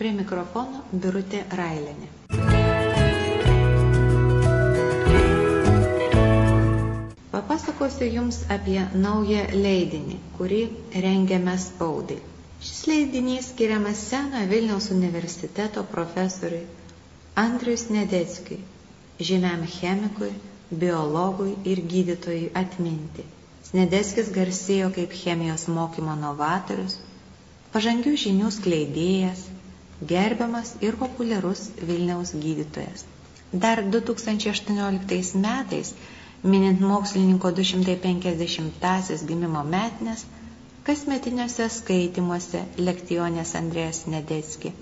Prie mikrofono Birutė Railenė. Papasakosiu Jums apie naują leidinį, kurį rengiame spaudai. Šis leidinys skiriamas senojo Vilniaus universiteto profesoriui Andrius Nedeckiui, žymiam chemikui, biologui ir gydytojui atminti. Snedeckis garsėjo kaip chemijos mokymo novatorius, pažangių žinių skleidėjas, gerbiamas ir populiarus Vilniaus gydytojas. Dar 2018 metais minint mokslininko 250-asias gimimo metines, kasmetiniuose skaitimuose lektionės Andrėjas Nedecki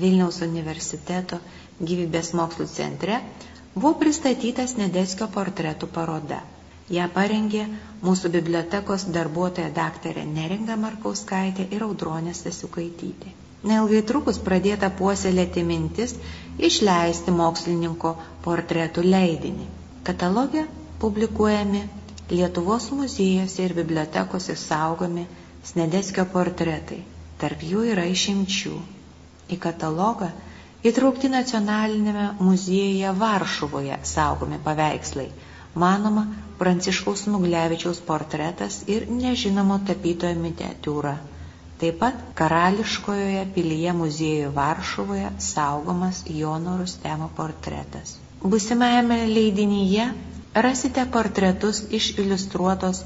Vilniaus universiteto gyvybės mokslų centre buvo pristatytas Nedeckio portretų paroda. Ja parengė mūsų bibliotekos darbuotoja daktarė Neringa Markauskaitė ir Audronė Stasiukaitytė. Neilgai trukus pradėta puoselėti mintis išleisti mokslininko portretų leidinį. Katalogė publikuojami Lietuvos muziejuose ir bibliotekose saugomi Snedeskio portretai. Tarp jų yra išimčių. Į katalogą įtraukti nacionalinėme muziejuje Varšuvoje saugomi paveikslai. Manoma, Pranciškaus Smuglevičiaus portretas ir nežinomo tapytojo miniatiūra. Taip pat karališkojoje pilyje muziejuje Varšuvoje saugomas Jono Rustemo portretas. Busimajame leidinyje rasite portretus iš iliustruotos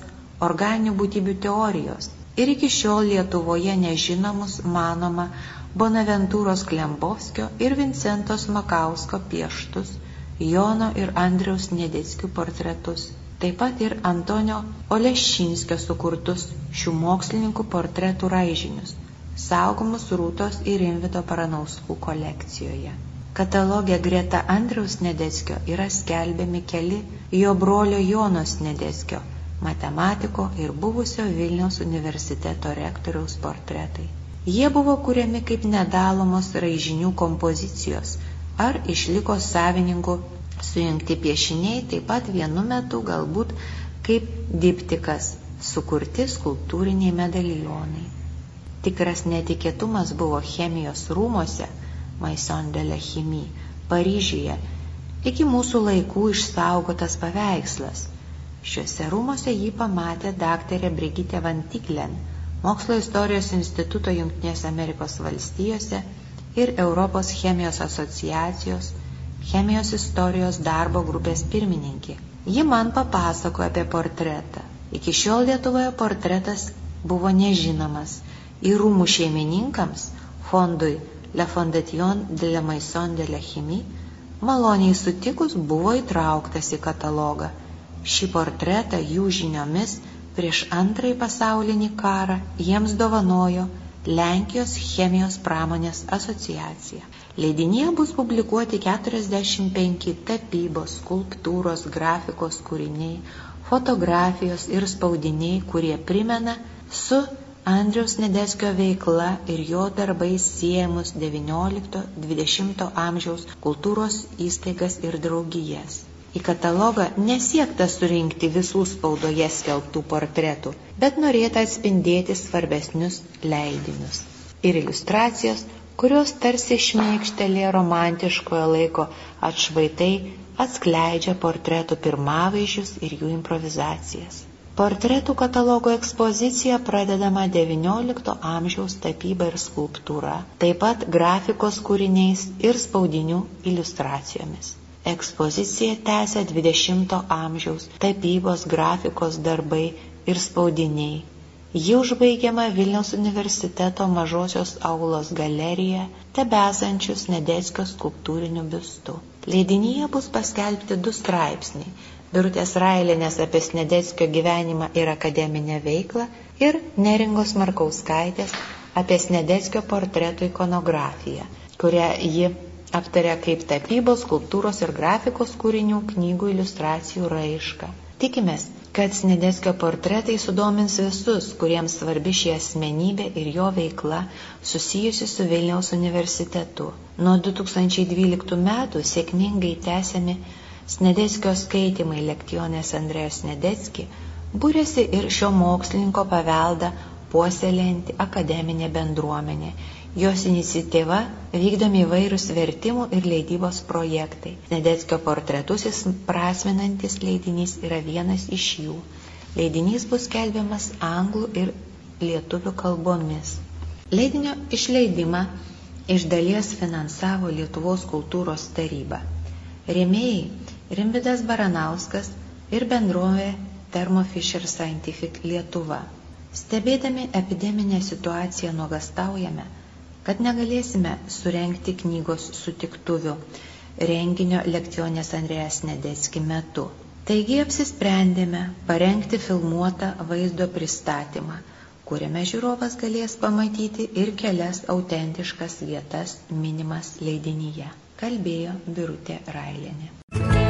organinių būtybių teorijos ir iki šiol Lietuvoje nežinomus manoma Bonaventūros Klembovskio ir Vincentos Makausko pieštus, Jono ir Andriaus Nedėckių portretus, taip pat ir Antonio Olešinskio sukurtus šių mokslininkų portretų raižinius, saugomus Rūtos ir Rimvido Paranauskų kolekcijoje. Katalogė greta Andriaus Nedeskio yra skelbiami keli jo brolio Jonos Nedeskio, matematiko ir buvusio Vilniaus universiteto rektoriaus portretai. Jie buvo kuriami kaip nedalomos raižinių kompozicijos ar išliko savininkų sujungti piešiniai taip pat vienu metu galbūt kaip diptikas sukurti skulptūriniai medalionai. Tikras netikėtumas buvo chemijos rūmose – Maison de la Chimie, Paryžiuje, iki mūsų laikų išsaugotas paveikslas. Šiuose rūmose jį pamatė daktarė Brigitė Van Tiklen, Mokslo istorijos instituto Junktinės Amerikos valstijose ir Europos chemijos asociacijos chemijos istorijos darbo grupės pirmininkė. Ji man papasakojo apie portretą. Iki šiol Lietuvoje portretas buvo nežinomas. Į rūmų šeimininkams, fondui La Fondation de la Maison de la Chimie, maloniai sutikus buvo įtrauktas į katalogą. Šį portretą jų žiniomis prieš antrąjį pasaulinį karą jiems dovanojo Lenkijos chemijos pramonės asociacija. Leidinėje bus publikuoti 45 tapybos, skulptūros, grafikos kūriniai, fotografijos ir spaudiniai, kurie primena su Andriaus Nedeskio veikla ir jo darbai siejamus XIX-XX amžiaus kultūros įstaigas ir draugijas. Į katalogą nesiekta surinkti visų spaudoje skelbtų portretų, bet norėta atspindėti svarbesnius leidinius. Ir iliustracijos, kurios tarsi šmėkštelė romantiškojo laiko atšvaitai atskleidžia portretų pirmavaizdžius ir jų improvizacijas. Portretų katalogo ekspozicija pradedama XIX amžiaus tapyba ir skulptūra, taip pat grafikos kūriniais ir spaudinių iliustracijomis. Ekspozicija tęsia XX amžiaus tapybos, grafikos darbai ir spaudiniai. Ji užbaigiama Vilniaus universiteto mažosios aulos galerija, tebesančius Nedeckio skulptūriniu biustu. Leidinyje bus paskelbti du straipsniai Birutės Railinės apie Snedeckio gyvenimą ir akademinę veiklą ir Neringos Markauskaitės apie Snedeckio portretų ikonografiją, kurią ji aptarė kaip tapybos, skulptūros ir grafikos kūrinių, knygų, iliustracijų raišką. Tikimės, kad Snedeskio portretai sudomins visus, kuriems svarbi ši asmenybė ir jo veikla susijusi su Vilniaus universitetu. Nuo 2012 metų sėkmingai tęsiami Snedeskio skaitimai lektionės Andrėjos Snedecki būrėsi ir šio mokslininko paveldą puoselėjantį akademinę bendruomenę, Jos iniciatyva vykdomi įvairūs vertimų ir leidybos projektai. Nedeckio portretus prasminantis leidinys yra vienas iš jų. Leidinys bus kelbiamas anglų ir lietuvių kalbomis. Leidinio išleidimą iš dalies finansavo Lietuvos kultūros taryba. Rėmėjai Rimvidas Baranauskas ir bendrovė Thermo Fisher Scientific Lietuva. Stebėdami epideminę situaciją nuogastaujame, kad negalėsime surenkti knygos sutiktuvių renginio lekcionės Andrėjas Nedėski metu. Taigi apsisprendėme parengti filmuotą vaizdo pristatymą – kuriame žiūrovas galės pamatyti ir kelias autentiškas vietas minimas leidinyje, kalbėjo Birutė Railienė.